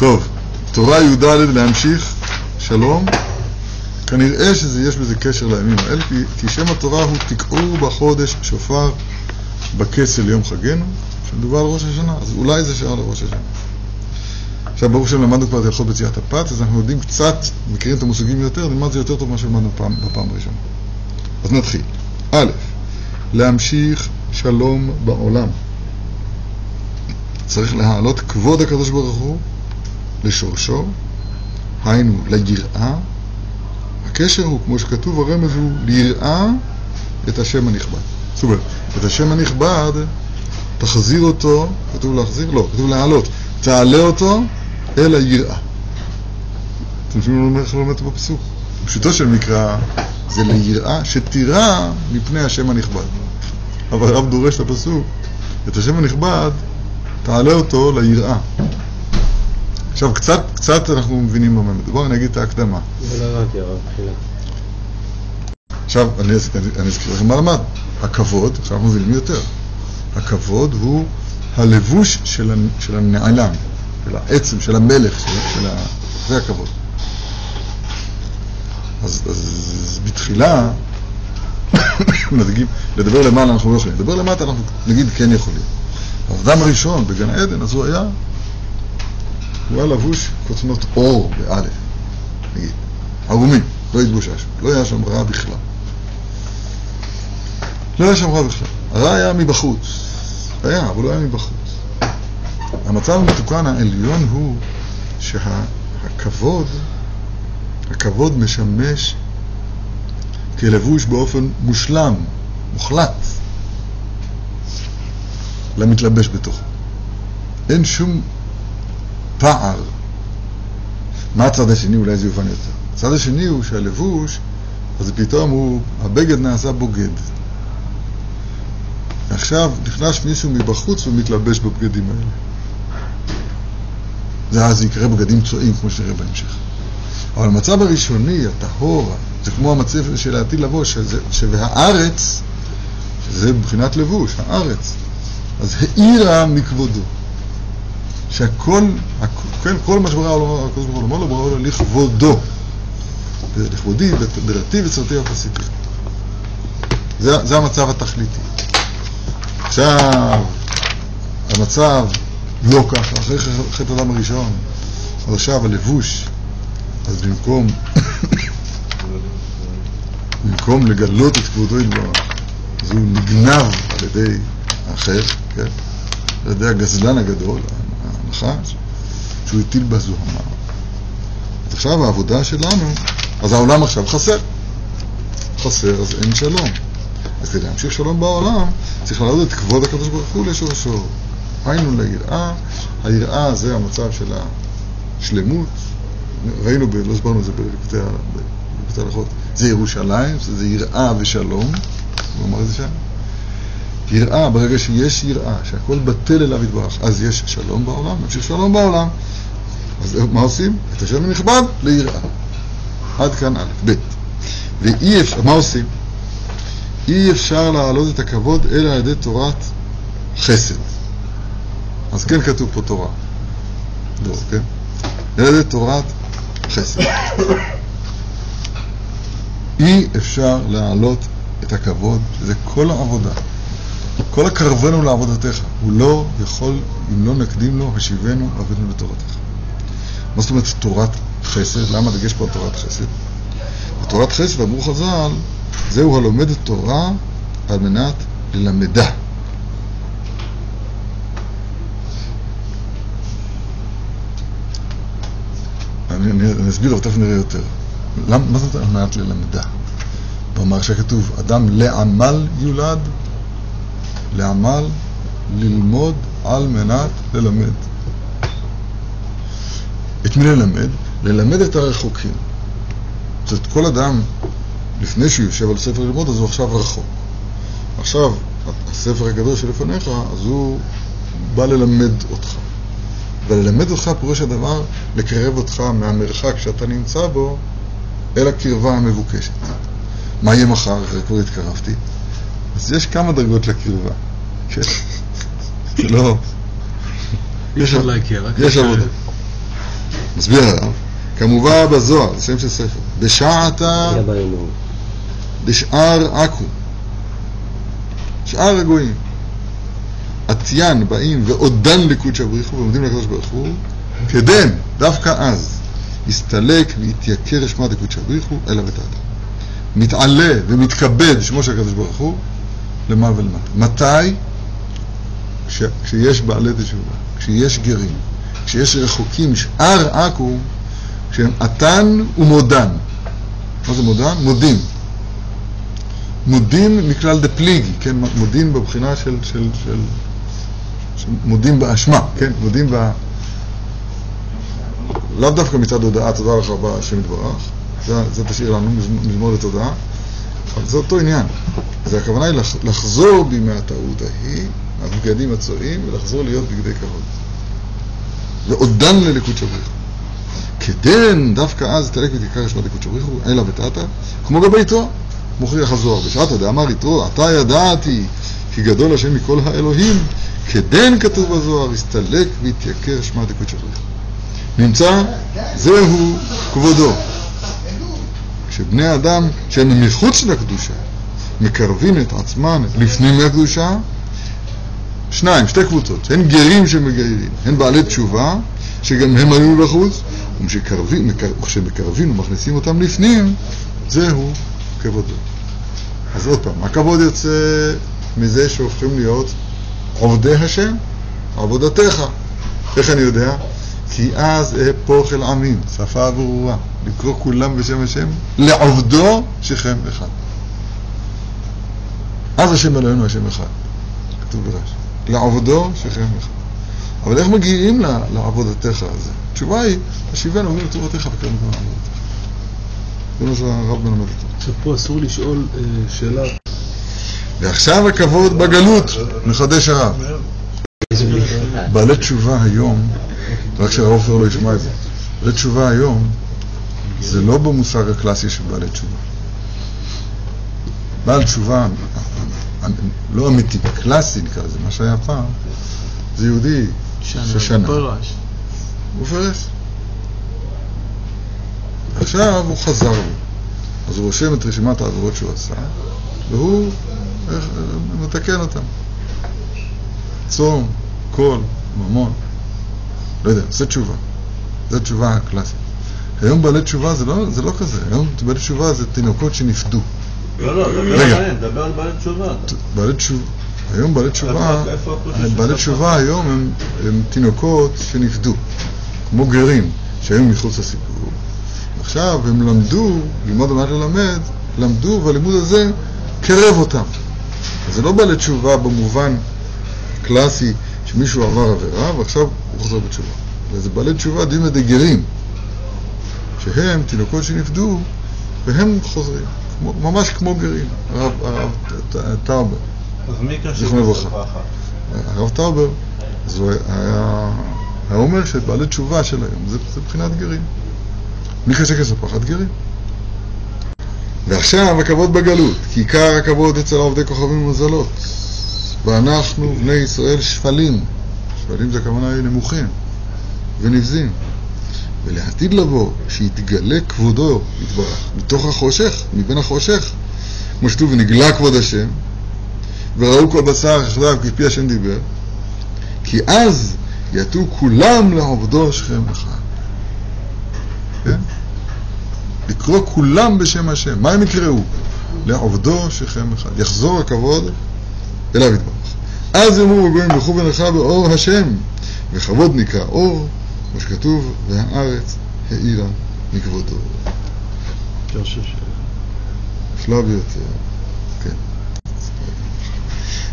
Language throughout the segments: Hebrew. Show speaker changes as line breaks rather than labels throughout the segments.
טוב, תורה י"ד להמשיך, שלום. כנראה שיש בזה קשר לימים האלה, כי, כי שם התורה הוא תקעו בחודש שופר בכסל יום חגנו, שמדובר על ראש השנה, אז אולי זה שעה לראש השנה. עכשיו ברור שלמדנו כבר את הלכות בציית הפת, אז אנחנו יודעים קצת, מכירים את המושגים יותר, נלמד זה יותר טוב ממה שלמדנו בפעם, בפעם הראשונה. אז נתחיל. א', להמשיך שלום בעולם. צריך להעלות כבוד הקדוש ברוך הוא לשורשו, היינו ליראה. הקשר הוא, כמו שכתוב, הרמז הוא ליראה את השם הנכבד. זאת אומרת, את השם הנכבד, תחזיר אותו, כתוב להחזיר? לא, כתוב להעלות. תעלה אותו אל היראה. אתם שומעים איך לומד את בפסוק? פשוטו של מקרא זה ליראה שתירא מפני השם הנכבד. אבל הרב דורש את הפסוק, את השם הנכבד, תעלה אותו ליראה. עכשיו, קצת, קצת אנחנו מבינים במה מדובר, אני אגיד את ההקדמה.
לא הבנתי, הרב, תחילה.
עכשיו, אני אני אזכיר לכם מה למד. הכבוד, עכשיו אנחנו מבינים יותר. הכבוד הוא הלבוש של, של הנעלם, של העצם, של המלך, של, של ה... זה הכבוד. אז, אז בתחילה, מדגים, לדבר למעלה אנחנו לא יכולים. לדבר למטה אנחנו נגיד כן יכולים. האדם הראשון בגן העדן, אז הוא היה, הוא היה לבוש כותנות אור באלף, נגיד, ערומים, לא התבושש, לא היה שם רע בכלל. לא היה שם רע בכלל. הרע היה מבחוץ. היה, אבל לא היה מבחוץ. המצב המתוקן העליון הוא שהכבוד, הכבוד משמש כלבוש באופן מושלם, מוחלט, למתלבש בתוכו. אין שום פער. מה הצד השני? אולי זה יובן יותר. הצד השני הוא שהלבוש, אז פתאום הוא, הבגד נעשה בוגד. עכשיו נכנס מישהו מבחוץ ומתלבש בבגדים האלה. זה אז יקרה בגדים צועים, כמו שנראה בהמשך. אבל המצב הראשוני, הטהור, זה כמו המצב של העתיד לבוא, שזה, שבהארץ, שזה מבחינת לבוש, הארץ, אז האירה מכבודו. שהכל, כל, כל מה שברא העולם, הקדוש ברוך הוא אומר לו, ברא לכבודו. לכבודי, ברתי וצרתי ופסיתי. זה, זה המצב התכליתי. עכשיו, המצב לא ככה, אחרי חטא האדם הראשון, עכשיו הלבוש, אז במקום, במקום לגלות את כבודו יתברך, אז הוא נגנב על ידי האחר, כן? על ידי הגזלן הגדול, הנחש, שהוא הטיל בזוהמה. אז עכשיו העבודה שלנו, אז העולם עכשיו חסר. חסר, אז אין שלום. אז כדי להמשיך שלום בעולם, צריך להעלות את כבוד הקדוש ברוך הוא לשורשו. היינו ליראה, היראה זה המצב של השלמות. ראינו, ב, לא הסברנו את זה בקטעי הלכות, זה ירושלים, זה יראה ושלום, הוא אמר את זה שם. יראה, ברגע שיש יראה, שהכל בטל אליו יתברך, אז יש שלום בעולם, ממשיך שלום בעולם. אז מה עושים? את השם הנכבד ליראה. עד כאן א', ב'. ואי אפשר, מה עושים? אי אפשר להעלות את הכבוד אלא על ידי תורת חסד. אז כן כתוב פה תורה. לא, כן? אלא על ידי תורת חסד. אי אפשר להעלות את הכבוד, שזה כל העבודה. כל הקרבנו לעבודתך, הוא לא יכול, אם לא נקדים לו, השיבנו עבדנו לתורתך. מה זאת אומרת תורת חסד? למה דגש פה על תורת חסד? בתורת חסד, אמרו חז"ל, זהו הלומד תורה על מנת ללמדה. אני, אני, אני אסביר, אבל תכף נראה יותר. למ, מה זאת על מנת ללמדה? כלומר שכתוב, אדם לעמל יולד, לעמל, ללמוד על מנת ללמד. את מי ללמד? ללמד את הרחוקים. זאת כל אדם, לפני שהוא יושב על ספר ללמוד, אז הוא עכשיו רחוק. עכשיו, הספר הגדול שלפניך, אז הוא בא ללמד אותך. וללמד אותך פירוש הדבר לקרב אותך מהמרחק שאתה נמצא בו אל הקרבה המבוקשת. מה יהיה מחר אחרי כבר התקרבתי? אז יש כמה דרגות לקרבה. זה לא...
אפשר להכיר, רק
יש. עבודה. מסביר הרב, כמובן בזוהר, זה שם של ספר, בשעתה דשאר עכו, שאר הגויים, עטיין באים ועודן לקודשא בריחו ועומדים לקדוש ברוך הוא, כדן, דווקא אז, יסתלק ויתייקר שמה דקודשא בריחו אלא ותתא. מתעלה ומתכבד שמו של הקדוש ברוך הוא למעלה ולמטה. מתי? כש, כשיש בעלי תשובה, כשיש גרים, כשיש רחוקים, שאר עכו, כשהם עתן ומודן. מה זה מודן? מודים. מודים מכלל דפליגי, כן, מודים בבחינה של, של, של, של מודים באשמה, כן, מודים ב... לאו דווקא מצד הודעה, תודה לך רבה השם יתברך, זה, זה תשאיר לנו, מזמור לתודעה, אבל זה אותו עניין. זה הכוונה היא לח, לחזור בימי הטעות ההיא, הבגדים הצועים, ולחזור להיות בגדי כבוד. ועודן לליקוד שבריחו. כדן, דווקא אז תלק ותיקח שמת ליקוד שבריחו, אלא ותתא, כמו גבי יתרו, מוכיח הזוהר. בשעתא דאמר יתרו, עתה ידעתי כי גדול השם מכל האלוהים, כדן כתוב בזוהר, הסתלק והתייקר שמת ליקוד שבריחו. נמצא, זהו כבודו. כשבני אדם שהם מחוץ לקדושה מקרבים את עצמם לפנים מהקדושה, שניים, שתי קבוצות, הן גרים שמגיירים, הן בעלי תשובה, שגם הם היו בחוץ, וכשמקרבים ומכניסים אותם לפנים, זהו כבודו. אז עוד פעם, הכבוד יוצא מזה שהופכים להיות עובדי השם, עבודתך. איך אני יודע? כי אז אהפוך אל עמים, שפה ברורה, לקרוא כולם בשם השם, לעובדו שכם אחד. אז השם אלוהינו השם אחד, כתוב ברש"י. לעובדו שכם אחד. אבל איך מגיעים לעבודתך הזה? התשובה היא, השיבנו אומר לתורתך וקרם גם לעבודתך. זה מה שהרב מלמד אותו.
עכשיו פה אסור לשאול אה, שאלה.
ועכשיו הכבוד בגלות, מחדש הרב. בעלי תשובה היום, רק שהרב עופר לא ישמע את זה, בעלי תשובה היום זה לא במושג הקלאסי של בעלי תשובה. בעל תשובה, לא אמיתי, קלאסי נקרא לזה, מה שהיה פעם, זה יהודי ששנה. הוא פרש. עכשיו הוא חזר בו. אז הוא רושם את רשימת העבירות שהוא עשה, והוא מתקן אותן. צום, קול, ממון, לא יודע, עושה תשובה. זו התשובה הקלאסית. היום בעלי תשובה זה לא, זה לא כזה, היום בעלי תשובה זה תינוקות שנפדו.
לא, לא, דבר על בעלי תשובה.
בעלי תשובה, היום בעלי תשובה, בעלי? תשובה היום הם, הם תינוקות שנפדו, כמו גרים שהיו מחוץ לסיפור. עכשיו הם למדו, ללמוד על מנת ללמד, למדו והלימוד הזה קרב אותם. אז זה לא בעלי תשובה במובן קלאסי שמישהו עבר עבירה ועכשיו הוא חוזר בתשובה. אלא זה בעלי תשובה דימה דגרים, שהם תינוקות שנפדו והם חוזרים, ממש כמו גרים, הרב, טאובר.
אז מי קשור אחת?
הרב טאובר, אז הוא היה, אומר שבעלי תשובה של היום זה, זה מבחינת גרים. מי קשים כספחת גרים? ועכשיו הכבוד בגלות, כי עיקר הכבוד אצל עובדי כוכבים ומזלות. ואנחנו, בני ישראל, שפלים. שפלים זה הכוונה היו נמוכים ונבזים. ולעתיד לבוא, שיתגלה כבודו, יתברך, מתוך החושך, מבין החושך. כמו שכתוב, ונגלה כבוד השם, וראו כל בשר יחדיו כפי השם דיבר, כי אז יטו כולם לעובדו שכם אחד. כן? לקרוא כולם בשם השם. מה הם יקראו? לעובדו שכם אחד. יחזור הכבוד אליו יתברך. אז יאמרו הגויים לכו ונלכה באור השם, וכבוד נקרא אור, כמו שכתוב, והארץ האירה מכבודו. נפלא ביותר, כן.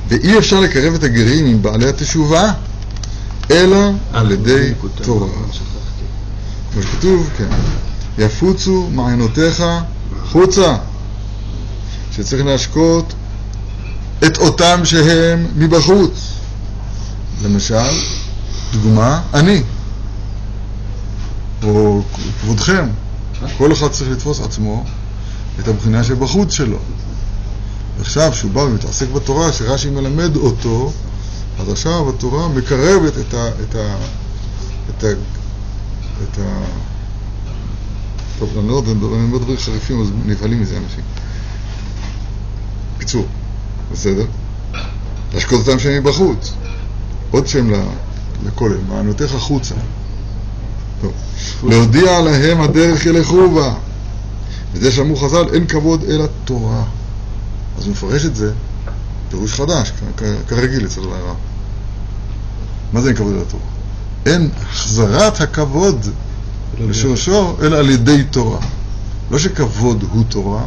ואי אפשר לקרב את הגרים עם בעלי התשובה, אלא על ידי תורה. כמו שכתוב, כן, יפוצו מעיינותיך חוצה, שצריך להשקות את אותם שהם מבחוץ. למשל, דוגמה, אני, או כבודכם, כל אחד צריך לתפוס עצמו את הבחינה שבחוץ שלו. עכשיו, כשהוא בא ומתעסק בתורה, שרש"י מלמד אותו, אז עכשיו התורה מקרבת את, ה, את, ה, את את ה... טוב, אני לא אני אומר דברים חריפים, אז נבהלים מזה אנשים. בקיצור, בסדר? להשקות אותם שהם מבחוץ. עוד שם לכולל, מענותיך חוצה. טוב. להודיע להם הדרך ילכו בה. וזה שאמרו חז"ל, אין כבוד אלא תורה. אז הוא מפרש את זה, פירוש חדש, כרגיל אצל הרב. מה זה אין כבוד אלא תורה? אין החזרת הכבוד לשורשו, אלא על ידי תורה. לא שכבוד הוא תורה,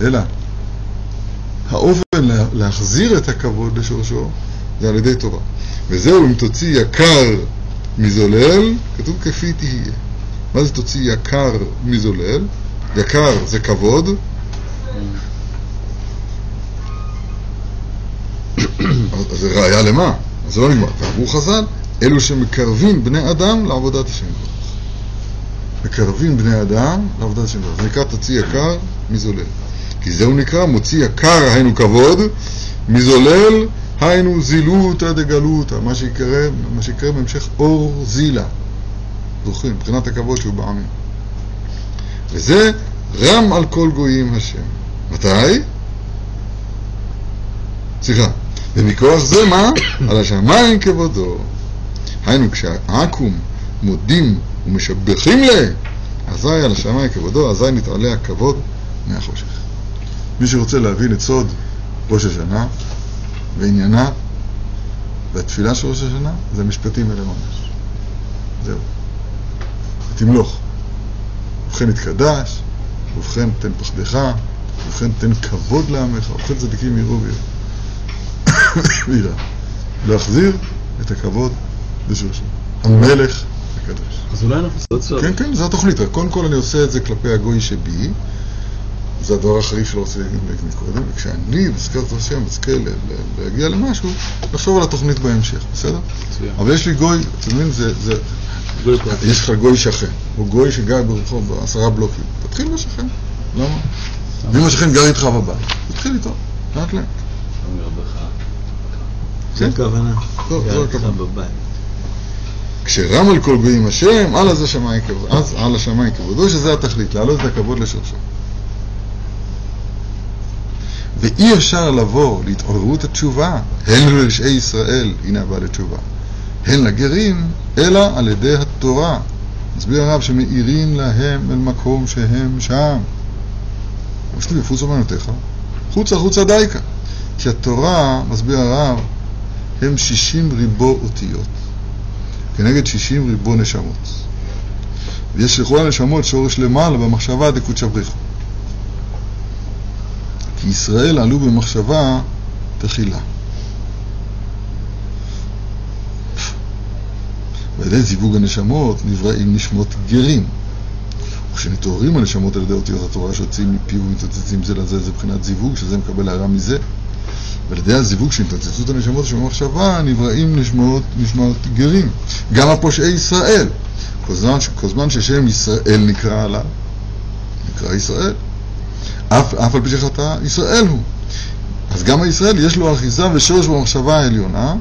אלא האופן לה- להחזיר את הכבוד לשורשו זה על ידי תורה. וזהו אם תוציא יקר מזולל, כתוב כפי תהיה. מה זה תוציא יקר מזולל? יקר זה כבוד, אז זה ראיה למה? אז זה לא נגמר. ואמרו חז"ל, אלו שמקרבים בני אדם לעבודת השם. מקרבים בני אדם לעבודת השם. זה נקרא תוציא יקר מזולל. כי זהו נקרא מוציא יקר, היינו כבוד, מזולל, היינו זילותא דגלותא, מה שיקרא בהמשך אור זילה. זוכרים, מבחינת הכבוד שהוא בעמים. וזה רם על כל גויים השם. מתי? סליחה. ומכוח זה מה? על השמיים כבודו. היינו כשעכו"ם מודים ומשבחים ל... אזי על השמיים כבודו, אזי נתעלה הכבוד מהחושך. מי שרוצה להבין את סוד ראש השנה ועניינה והתפילה של ראש השנה, זה משפטים אלה ממש. זהו. תמלוך. ובכן יתקדש, ובכן תן פחדך, ובכן תן כבוד לעמך, ובכן צדיקים יראו ויראו. להחזיר את הכבוד לשורשו. המלך הקדוש.
אז אולי אנחנו סוף
כן, כן, זו התוכנית. קודם כל אני עושה את זה כלפי הגוי שבי. זה הדבר החריף שלא רציתי להגיד מקודם. וכשאני, בזכרת השם, אזכה ל- ל- להגיע למשהו, לחשוב על התוכנית בהמשך, בסדר?
מצוין.
אבל יש לי גוי, אתה מבין, זה, זה. יש לך גוי שכן, או גוי שגר ברחוב בעשרה בלוקים. תתחיל בשכן, למה? ואם השכן גר איתך בבית, תתחיל איתו, לאט לאט. כן?
הכוונה. גר איתך
הכוונה.
בבית.
כשרם על כל גויים השם, על אז השמיים כבודו, אז על השמיים כבודו, שזה התכלית, להעלות את הכבוד לשורשו. ואי אפשר לבוא להתעוררות התשובה, הן לרשעי ישראל, הנה הבא לתשובה, הן לגרים, אלא על ידי התורה. מסביר הרב שמאירים להם אל מקום שהם שם. ושתי יפוץ אמנותיך, חוצה חוצה דייקה. כי התורה, מסביר הרב, הם שישים ריבו אותיות. כנגד שישים ריבו נשמות. ויש לכל הנשמות שורש למעלה במחשבה דקודשא בריחו. כי ישראל עלו במחשבה תחילה. ידי זיווג הנשמות נבראים נשמות גרים. וכשנתעוררים הנשמות על ידי אותיות התורה שיוצאים מפיו ומתרוצצים זה לזה, זה מבחינת זיווג, שזה מקבל הערה מזה. ועל ידי הזיווג של התרוצצות הנשמות שבמחשבה נבראים נשמות, נשמות גרים. גם הפושעי ישראל. כל זמן, כל זמן ששם ישראל נקרא עליו, נקרא ישראל. אף, אף על פי שחטא, ישראל הוא. אז גם הישראל יש לו אחיזה ושורש במחשבה העליונה,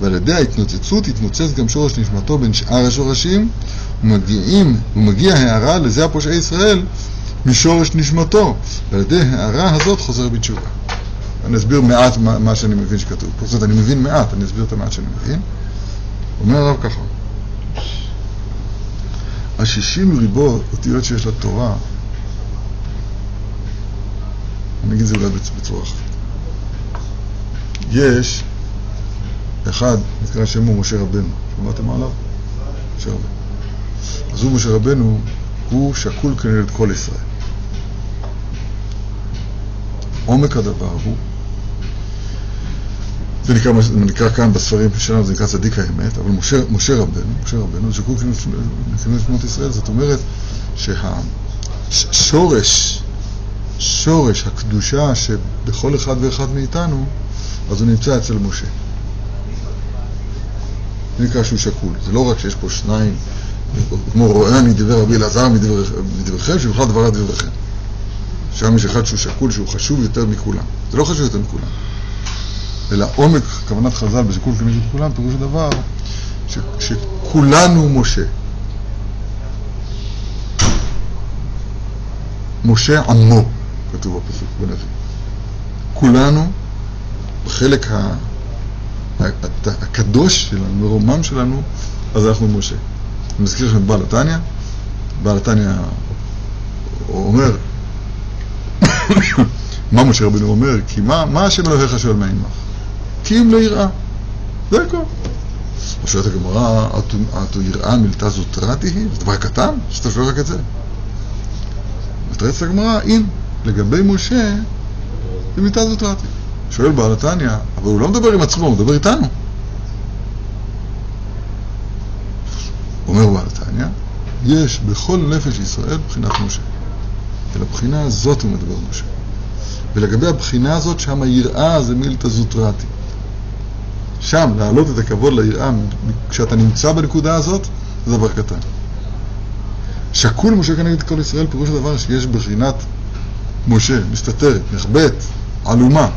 ועל ידי ההתנוצצות יתנוצץ גם שורש נשמתו בין שאר השורשים, ומגיעים, ומגיע הערה לזה הפושעי ישראל משורש נשמתו, ועל ידי הערה הזאת חוזר בתשובה. אני אסביר מעט מה, מה שאני מבין שכתוב פה. זאת אומרת, אני מבין מעט, אני אסביר את המעט שאני מבין. אומר הרב ככה, השישים ריבו אותיות שיש לתורה, אני אגיד את זה אולי בצ- בצורה אחרת. יש אחד, נקרא שמו משה רבנו, שמעתם עליו? משה רבנו. אז הוא, משה רבנו, הוא שקול כנגד כל ישראל. עומק הדבר הוא, זה נקרא, נקרא כאן בספרים שלנו, זה נקרא צדיק האמת, אבל משה, משה רבנו, משה רבנו, שקול כנגד כנגד שמות ישראל, זאת אומרת שהשורש, שורש הקדושה שבכל אחד ואחד מאיתנו, אז הוא נמצא אצל משה. זה נקרא שהוא שקול. זה לא רק שיש פה שניים, כמו רואה אני דיבר רבי אלעזר מדבריכם, שבכלל דבר דבריכם. שם יש אחד שהוא שקול, שהוא חשוב יותר מכולם. זה לא חשוב יותר מכולם. אלא עומק כוונת חז"ל בשיקול כנגד כולם, פירוש הדבר ש, שכולנו משה. משה עמו, כתוב בפסוק בנביא. כולנו בחלק הקדוש שלנו, מרומם שלנו, אז אנחנו משה. אני מזכיר לכם את בעל התניא, בעל התניא אומר, מה משה רבנו אומר? כי מה, מה השם אלוהיך שואל מה עמך? כי אם ליראה. זה הכל. שואלת הגמרא, "אתו- אתו יראה מילתא זוטרתי היא? זה דבר קטן? שאתה שואל רק את זה. מתרצת הגמרא, אם לגבי משה, זה מילתא זוטרתי. שואל בעל התניא, אבל הוא לא מדבר עם עצמו, הוא מדבר איתנו. אומר בעל התניא, יש בכל נפש ישראל בחינת משה. ולבחינה הזאת הוא מדבר משה. ולגבי הבחינה הזאת, שם היראה זה מילתא זוטרתי. שם, להעלות את הכבוד ליראה, כשאתה נמצא בנקודה הזאת, זה דבר קטן. שקול משה כנגד כל ישראל, פירוש הדבר שיש בחינת משה, מסתתרת, נחבאת, עלומה,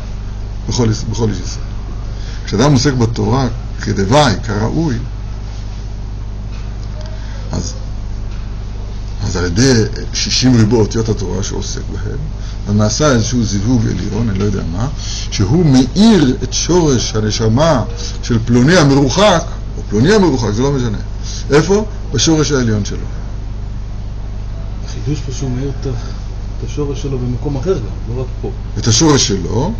בכל, בכל איש ישראל. כשאדם עוסק בתורה כדווי, כראוי, אז, אז על ידי 60 ריבו אותיות התורה שהוא עוסק בהן, אז נעשה איזשהו זיווג עליון, אני לא יודע מה, שהוא מאיר את שורש הנשמה של פלוני המרוחק, או פלוני המרוחק, זה לא משנה. איפה? בשורש העליון שלו.
החידוש פה שהוא מאיר את השורש שלו במקום אחר גם, לא רק פה.
את השורש שלו,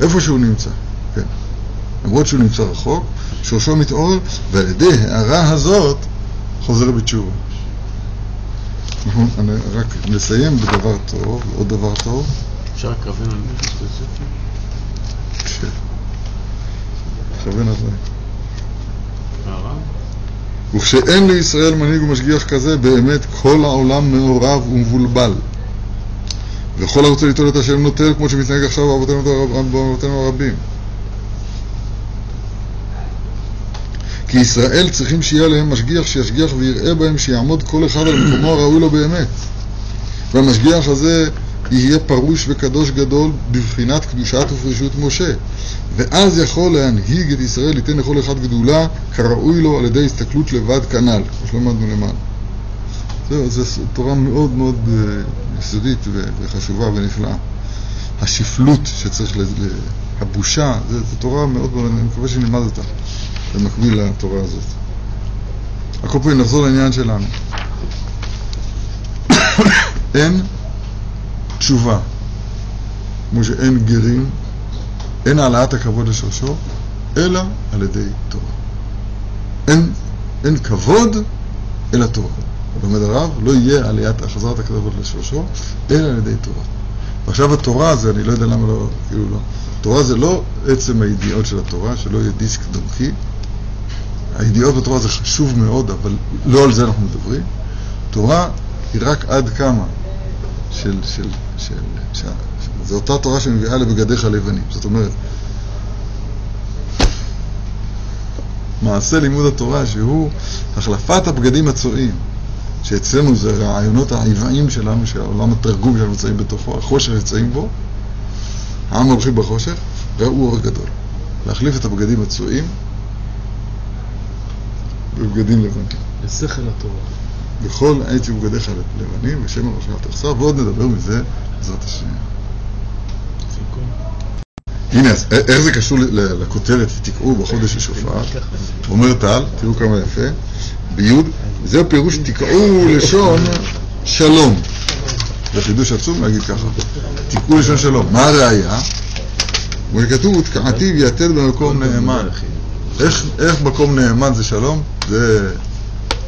איפה שהוא נמצא, כן. למרות שהוא נמצא רחוק, שורשו מתעורר, ועל ידי ההערה הזאת חוזר בתשובה. אנחנו אני רק נסיים בדבר טוב, עוד דבר טוב.
אפשר לכוון על מישהו ספציפי?
ש... תכוון על זה. וכשאין לישראל מנהיג ומשגיח כזה, באמת כל העולם מעורב ומבולבל. וכל הרוצה ליטול את השם נוטל, כמו שמתנהג עכשיו באבותינו הרבים. כי ישראל צריכים שיהיה עליהם משגיח שישגיח ויראה בהם שיעמוד כל אחד על מקומו הראוי לו באמת. והמשגיח הזה יהיה פרוש וקדוש גדול בבחינת קדושת ופרישות משה. ואז יכול להנהיג את ישראל, ליתן לכל אחד גדולה כראוי לו על ידי הסתכלות לבד כנ"ל, כמו שלמדנו למעלה. זהו, זו תורה מאוד מאוד אה, יסודית וחשובה ונפלאה. השפלות שצריך, הבושה, זו תורה מאוד מאוד, אני מקווה שנלמד אותה במקביל לתורה הזאת. על כל פנים, נחזור לעניין שלנו. אין תשובה, כמו שאין גרים, אין העלאת הכבוד לשורשו, אלא על ידי תורה. אין, אין כבוד אלא תורה. לומד הרב, לא יהיה עליית החזרת הכבוד לשורשו, אלא על ידי תורה. ועכשיו התורה זה, אני לא יודע למה לא, כאילו לא, תורה זה לא עצם הידיעות של התורה, שלא יהיה דיסק דרכי. הידיעות בתורה זה חשוב מאוד, אבל לא על זה אנחנו מדברים. תורה היא רק עד כמה של, של, של, של, זו אותה תורה שמביאה לבגדיך הלבנים. זאת אומרת, מעשה לימוד התורה שהוא החלפת הבגדים הצועים, שאצלנו זה רעיונות העיוועים שלנו, שהעולם התרגום שלנו נמצאים בתוכו, החושך נמצאים בו, העם הולכים בחושך, ראו אור גדול. להחליף את הבגדים הצועים בבגדים לבנים.
לשכל התורה.
בכל עת ובגדיך לבנים, ושמן ראשך תחסר, ועוד נדבר מזה בעזרת השם. הנה, אז איך זה קשור לכותרת, תקעו בחודש השופר? אומר טל, תראו כמה יפה, ביוד, זה פירוש תקעו לשון שלום. זה חידוש עצום להגיד ככה. תקעו לשון שלום. מה הראייה? כמו שכתוב, ותקעתי ויתד במקום נאמן. איך, איך מקום נאמן זה שלום? זה...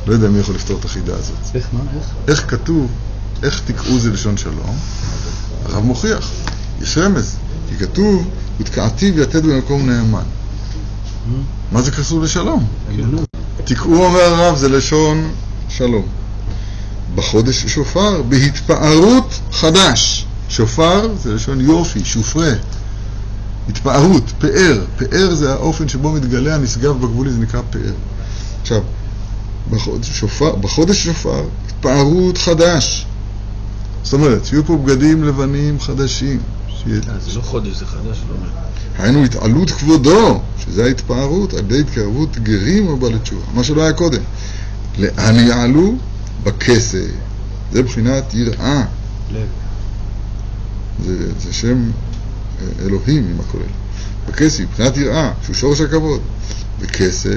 לא יודע מי יכול לפתור את החידה הזאת.
איך, מה? איך?
איך כתוב, איך תקעו זה לשון שלום? הרב מוכיח, יש רמז, כי כתוב, ותקעתי ויתד במקום נאמן. מה זה קשור לשלום? תקעו, אומר הרב, זה לשון שלום. בחודש שופר, בהתפארות חדש. שופר זה לשון יופי, שופרה. התפארות, פאר. פאר זה האופן שבו מתגלה הנשגב בגבולי, זה נקרא פאר. עכשיו, בחודש שופר, בחודש שופר, התפארות חדש. זאת אומרת, שיהיו פה בגדים לבנים חדשים. שיהיה-
זה לא חודש, זה חדש, לא אומר.
היינו התעלות כבודו, שזה ההתפארות, על ידי התקרבות גרים או בעלי תשובה, מה שלא היה קודם. לאן יעלו? בכסף. זה בחינת יראה.
לב.
זה, זה שם אה, אלוהים עם הכולל. בכסי, מבחינת יראה, שהוא שורש הכבוד. וכסה,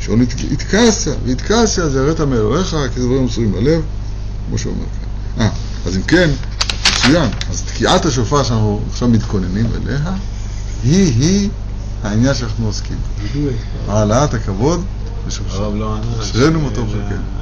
שעון יתכסה, ויתכסה, זה הראית מאלוהיך, כי דברים מסורים ללב, כמו שהוא אומר כאן. אה, אז אם כן, מצוין. אז תקיעת השופר שאנחנו עכשיו מתכוננים אליה, היא-היא העניין שאנחנו עוסקים בו. העלאת הכבוד
ענה.
אשרינו מה טוב שכן.